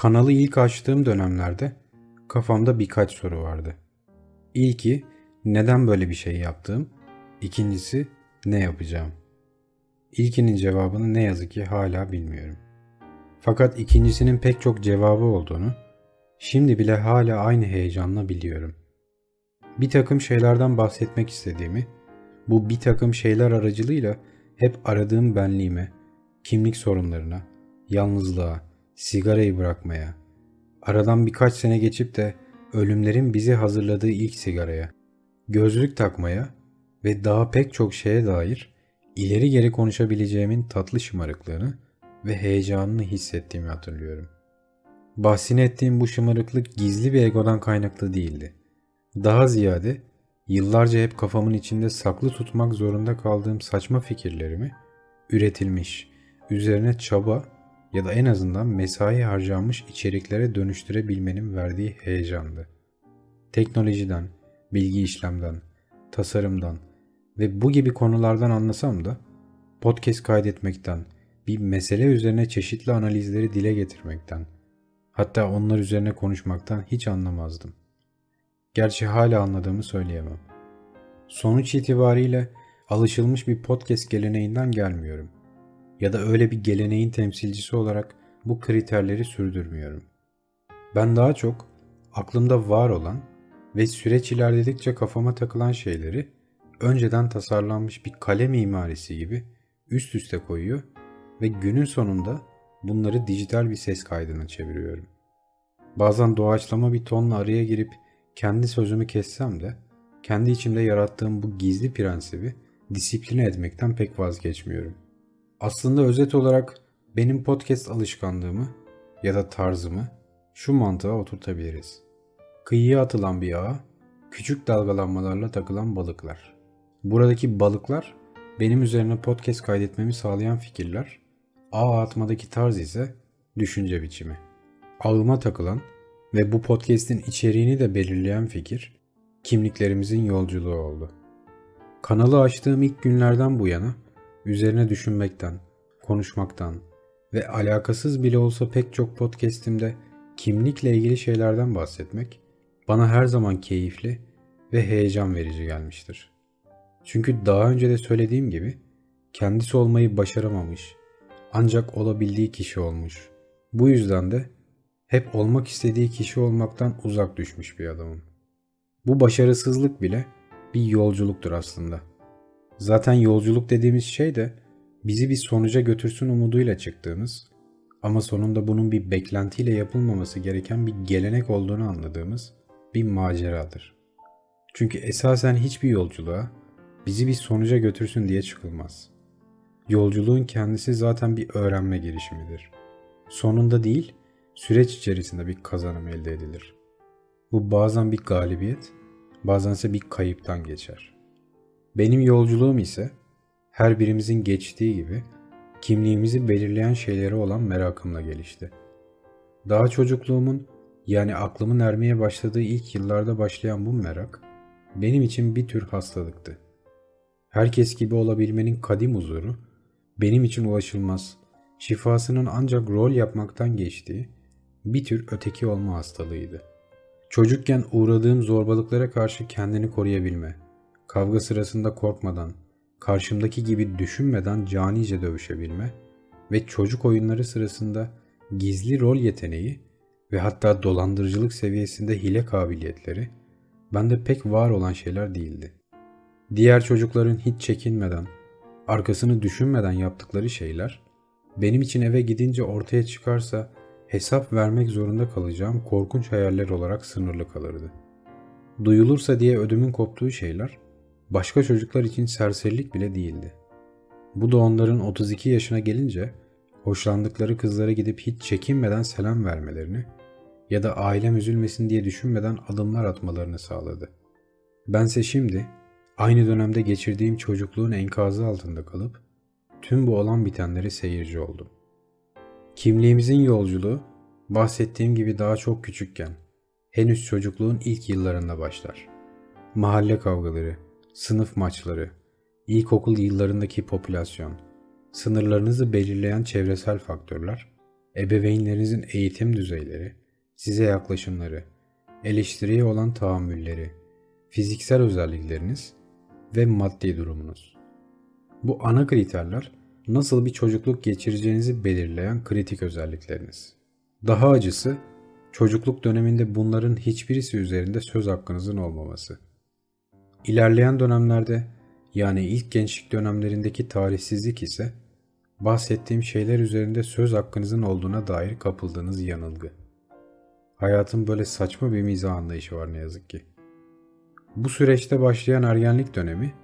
Kanalı ilk açtığım dönemlerde kafamda birkaç soru vardı. İlki neden böyle bir şey yaptığım, ikincisi ne yapacağım. İlkinin cevabını ne yazık ki hala bilmiyorum. Fakat ikincisinin pek çok cevabı olduğunu şimdi bile hala aynı heyecanla biliyorum. Bir takım şeylerden bahsetmek istediğimi, bu bir takım şeyler aracılığıyla hep aradığım benliğime, kimlik sorunlarına, yalnızlığa, sigarayı bırakmaya, aradan birkaç sene geçip de ölümlerin bizi hazırladığı ilk sigaraya, gözlük takmaya ve daha pek çok şeye dair ileri geri konuşabileceğimin tatlı şımarıklığını ve heyecanını hissettiğimi hatırlıyorum. Bahsini ettiğim bu şımarıklık gizli bir egodan kaynaklı değildi. Daha ziyade yıllarca hep kafamın içinde saklı tutmak zorunda kaldığım saçma fikirlerimi üretilmiş, üzerine çaba ya da en azından mesai harcanmış içeriklere dönüştürebilmenin verdiği heyecandı. Teknolojiden, bilgi işlemden, tasarımdan ve bu gibi konulardan anlasam da podcast kaydetmekten, bir mesele üzerine çeşitli analizleri dile getirmekten, hatta onlar üzerine konuşmaktan hiç anlamazdım. Gerçi hala anladığımı söyleyemem. Sonuç itibariyle alışılmış bir podcast geleneğinden gelmiyorum. Ya da öyle bir geleneğin temsilcisi olarak bu kriterleri sürdürmüyorum. Ben daha çok aklımda var olan ve süreç ilerledikçe kafama takılan şeyleri önceden tasarlanmış bir kale mimarisi gibi üst üste koyuyor ve günün sonunda bunları dijital bir ses kaydına çeviriyorum. Bazen doğaçlama bir tonla araya girip kendi sözümü kessem de kendi içimde yarattığım bu gizli prensibi disipline etmekten pek vazgeçmiyorum. Aslında özet olarak benim podcast alışkanlığımı ya da tarzımı şu mantığa oturtabiliriz. Kıyıya atılan bir ağa, küçük dalgalanmalarla takılan balıklar. Buradaki balıklar benim üzerine podcast kaydetmemi sağlayan fikirler, ağ atmadaki tarz ise düşünce biçimi. Ağıma takılan ve bu podcast'in içeriğini de belirleyen fikir, kimliklerimizin yolculuğu oldu. Kanalı açtığım ilk günlerden bu yana üzerine düşünmekten, konuşmaktan ve alakasız bile olsa pek çok podcast'imde kimlikle ilgili şeylerden bahsetmek bana her zaman keyifli ve heyecan verici gelmiştir. Çünkü daha önce de söylediğim gibi kendisi olmayı başaramamış ancak olabildiği kişi olmuş. Bu yüzden de hep olmak istediği kişi olmaktan uzak düşmüş bir adamım. Bu başarısızlık bile bir yolculuktur aslında. Zaten yolculuk dediğimiz şey de bizi bir sonuca götürsün umuduyla çıktığımız ama sonunda bunun bir beklentiyle yapılmaması gereken bir gelenek olduğunu anladığımız bir maceradır. Çünkü esasen hiçbir yolculuğa bizi bir sonuca götürsün diye çıkılmaz. Yolculuğun kendisi zaten bir öğrenme girişimidir. Sonunda değil, süreç içerisinde bir kazanım elde edilir. Bu bazen bir galibiyet, bazense bir kayıptan geçer. Benim yolculuğum ise her birimizin geçtiği gibi kimliğimizi belirleyen şeylere olan merakımla gelişti. Daha çocukluğumun yani aklımın ermeye başladığı ilk yıllarda başlayan bu merak benim için bir tür hastalıktı. Herkes gibi olabilmenin kadim huzuru benim için ulaşılmaz, şifasının ancak rol yapmaktan geçtiği bir tür öteki olma hastalığıydı. Çocukken uğradığım zorbalıklara karşı kendini koruyabilme, kavga sırasında korkmadan, karşımdaki gibi düşünmeden canice dövüşebilme ve çocuk oyunları sırasında gizli rol yeteneği ve hatta dolandırıcılık seviyesinde hile kabiliyetleri bende pek var olan şeyler değildi. Diğer çocukların hiç çekinmeden, arkasını düşünmeden yaptıkları şeyler benim için eve gidince ortaya çıkarsa hesap vermek zorunda kalacağım korkunç hayaller olarak sınırlı kalırdı. Duyulursa diye ödümün koptuğu şeyler başka çocuklar için serserilik bile değildi. Bu da onların 32 yaşına gelince hoşlandıkları kızlara gidip hiç çekinmeden selam vermelerini ya da ailem üzülmesin diye düşünmeden adımlar atmalarını sağladı. Bense şimdi aynı dönemde geçirdiğim çocukluğun enkazı altında kalıp tüm bu olan bitenleri seyirci oldum. Kimliğimizin yolculuğu bahsettiğim gibi daha çok küçükken, henüz çocukluğun ilk yıllarında başlar. Mahalle kavgaları, sınıf maçları, ilkokul yıllarındaki popülasyon, sınırlarınızı belirleyen çevresel faktörler ebeveynlerinizin eğitim düzeyleri, size yaklaşımları, eleştiriye olan tahammülleri, fiziksel özellikleriniz ve maddi durumunuz. Bu ana kriterler nasıl bir çocukluk geçireceğinizi belirleyen kritik özellikleriniz. Daha acısı çocukluk döneminde bunların hiçbirisi üzerinde söz hakkınızın olmaması. İlerleyen dönemlerde yani ilk gençlik dönemlerindeki tarihsizlik ise bahsettiğim şeyler üzerinde söz hakkınızın olduğuna dair kapıldığınız yanılgı. Hayatın böyle saçma bir mizah anlayışı var ne yazık ki. Bu süreçte başlayan ergenlik dönemi,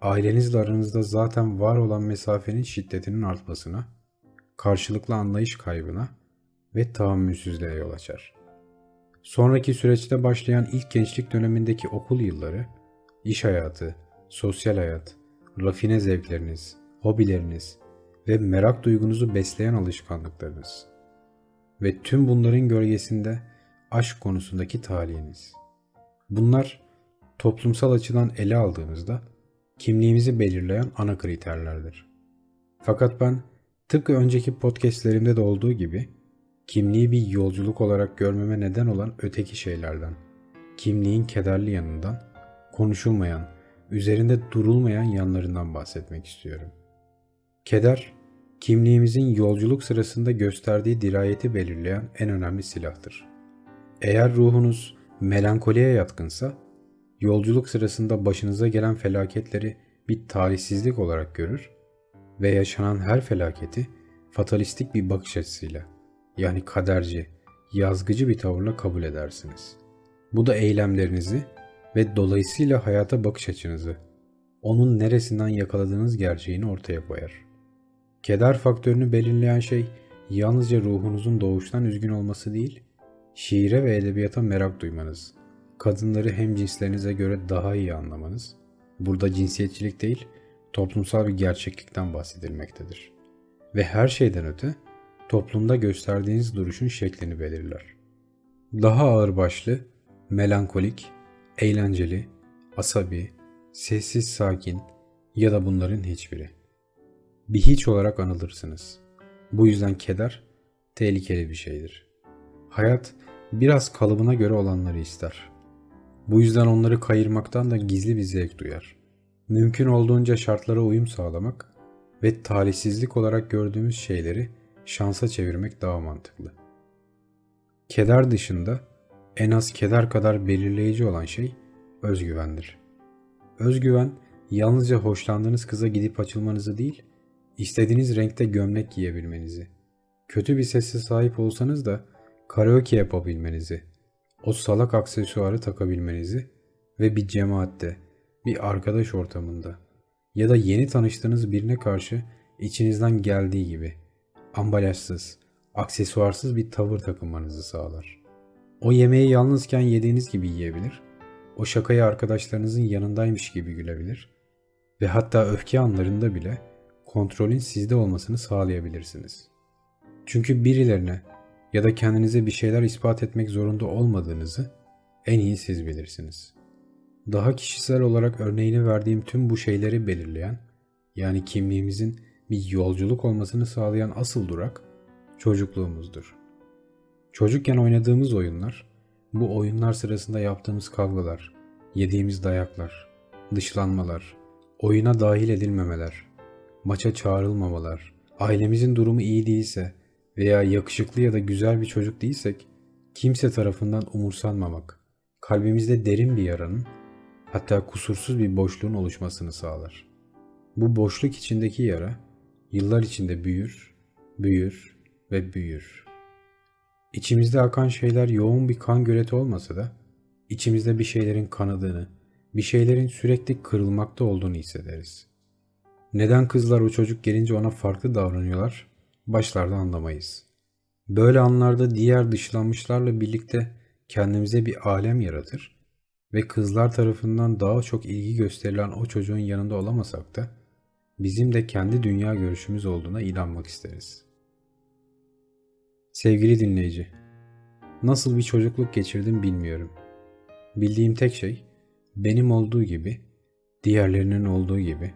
ailenizle aranızda zaten var olan mesafenin şiddetinin artmasına, karşılıklı anlayış kaybına ve tahammülsüzlüğe yol açar. Sonraki süreçte başlayan ilk gençlik dönemindeki okul yılları, iş hayatı, sosyal hayat, rafine zevkleriniz, hobileriniz ve merak duygunuzu besleyen alışkanlıklarınız ve tüm bunların gölgesinde aşk konusundaki talihiniz. Bunlar toplumsal açıdan ele aldığımızda kimliğimizi belirleyen ana kriterlerdir. Fakat ben tıpkı önceki podcastlerimde de olduğu gibi kimliği bir yolculuk olarak görmeme neden olan öteki şeylerden, kimliğin kederli yanından, konuşulmayan, üzerinde durulmayan yanlarından bahsetmek istiyorum. Keder, kimliğimizin yolculuk sırasında gösterdiği dirayeti belirleyen en önemli silahtır. Eğer ruhunuz melankoliye yatkınsa, yolculuk sırasında başınıza gelen felaketleri bir talihsizlik olarak görür ve yaşanan her felaketi fatalistik bir bakış açısıyla yani kaderci, yazgıcı bir tavırla kabul edersiniz. Bu da eylemlerinizi ve dolayısıyla hayata bakış açınızı, onun neresinden yakaladığınız gerçeğini ortaya koyar. Keder faktörünü belirleyen şey yalnızca ruhunuzun doğuştan üzgün olması değil, şiire ve edebiyata merak duymanız, kadınları hem cinslerinize göre daha iyi anlamanız, burada cinsiyetçilik değil, toplumsal bir gerçeklikten bahsedilmektedir. Ve her şeyden öte, toplumda gösterdiğiniz duruşun şeklini belirler. Daha ağırbaşlı, melankolik, eğlenceli, asabi, sessiz sakin ya da bunların hiçbiri. Bir hiç olarak anılırsınız. Bu yüzden keder tehlikeli bir şeydir. Hayat biraz kalıbına göre olanları ister. Bu yüzden onları kayırmaktan da gizli bir zevk duyar. Mümkün olduğunca şartlara uyum sağlamak ve talihsizlik olarak gördüğümüz şeyleri şansa çevirmek daha mantıklı. Keder dışında en az keder kadar belirleyici olan şey özgüvendir. Özgüven yalnızca hoşlandığınız kıza gidip açılmanızı değil, istediğiniz renkte gömlek giyebilmenizi, kötü bir sese sahip olsanız da karaoke yapabilmenizi, o salak aksesuarı takabilmenizi ve bir cemaatte, bir arkadaş ortamında ya da yeni tanıştığınız birine karşı içinizden geldiği gibi ambalajsız, aksesuarsız bir tavır takınmanızı sağlar. O yemeği yalnızken yediğiniz gibi yiyebilir, o şakayı arkadaşlarınızın yanındaymış gibi gülebilir ve hatta öfke anlarında bile kontrolün sizde olmasını sağlayabilirsiniz. Çünkü birilerine ya da kendinize bir şeyler ispat etmek zorunda olmadığınızı en iyi siz bilirsiniz. Daha kişisel olarak örneğini verdiğim tüm bu şeyleri belirleyen, yani kimliğimizin bir yolculuk olmasını sağlayan asıl durak çocukluğumuzdur. Çocukken oynadığımız oyunlar, bu oyunlar sırasında yaptığımız kavgalar, yediğimiz dayaklar, dışlanmalar, oyuna dahil edilmemeler, maça çağrılmamalar, ailemizin durumu iyi değilse veya yakışıklı ya da güzel bir çocuk değilsek kimse tarafından umursanmamak, kalbimizde derin bir yaranın hatta kusursuz bir boşluğun oluşmasını sağlar. Bu boşluk içindeki yara yıllar içinde büyür, büyür ve büyür. İçimizde akan şeyler yoğun bir kan göleti olmasa da içimizde bir şeylerin kanadığını, bir şeylerin sürekli kırılmakta olduğunu hissederiz. Neden kızlar o çocuk gelince ona farklı davranıyorlar başlarda anlamayız. Böyle anlarda diğer dışlanmışlarla birlikte kendimize bir alem yaratır ve kızlar tarafından daha çok ilgi gösterilen o çocuğun yanında olamasak da bizim de kendi dünya görüşümüz olduğuna inanmak isteriz. Sevgili dinleyici, nasıl bir çocukluk geçirdim bilmiyorum. Bildiğim tek şey benim olduğu gibi, diğerlerinin olduğu gibi,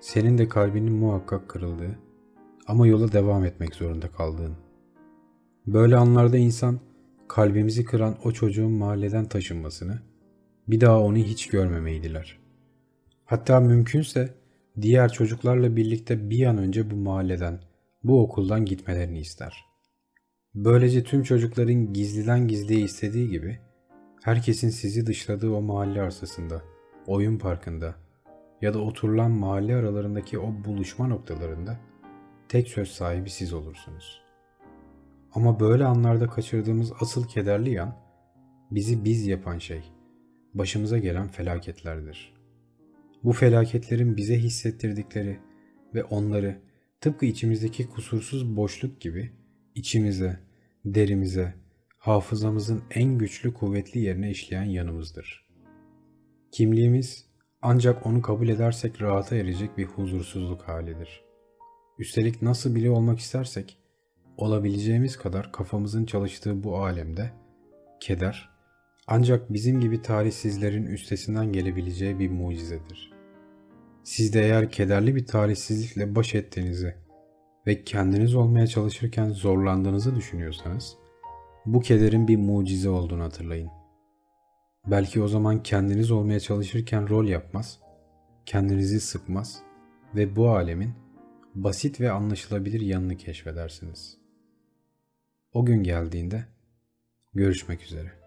senin de kalbinin muhakkak kırıldığı ama yola devam etmek zorunda kaldığın. Böyle anlarda insan kalbimizi kıran o çocuğun mahalleden taşınmasını, bir daha onu hiç görmemeyi diler. Hatta mümkünse diğer çocuklarla birlikte bir an önce bu mahalleden, bu okuldan gitmelerini ister. Böylece tüm çocukların gizliden gizliye istediği gibi herkesin sizi dışladığı o mahalle arsasında, oyun parkında ya da oturulan mahalle aralarındaki o buluşma noktalarında tek söz sahibi siz olursunuz. Ama böyle anlarda kaçırdığımız asıl kederli yan bizi biz yapan şey, başımıza gelen felaketlerdir. Bu felaketlerin bize hissettirdikleri ve onları tıpkı içimizdeki kusursuz boşluk gibi içimize, derimize, hafızamızın en güçlü kuvvetli yerine işleyen yanımızdır. Kimliğimiz ancak onu kabul edersek rahata erecek bir huzursuzluk halidir. Üstelik nasıl biri olmak istersek, olabileceğimiz kadar kafamızın çalıştığı bu alemde, keder, ancak bizim gibi talihsizlerin üstesinden gelebileceği bir mucizedir. Siz de eğer kederli bir talihsizlikle baş ettiğinizi ve kendiniz olmaya çalışırken zorlandığınızı düşünüyorsanız, bu kederin bir mucize olduğunu hatırlayın. Belki o zaman kendiniz olmaya çalışırken rol yapmaz, kendinizi sıkmaz ve bu alemin basit ve anlaşılabilir yanını keşfedersiniz. O gün geldiğinde görüşmek üzere.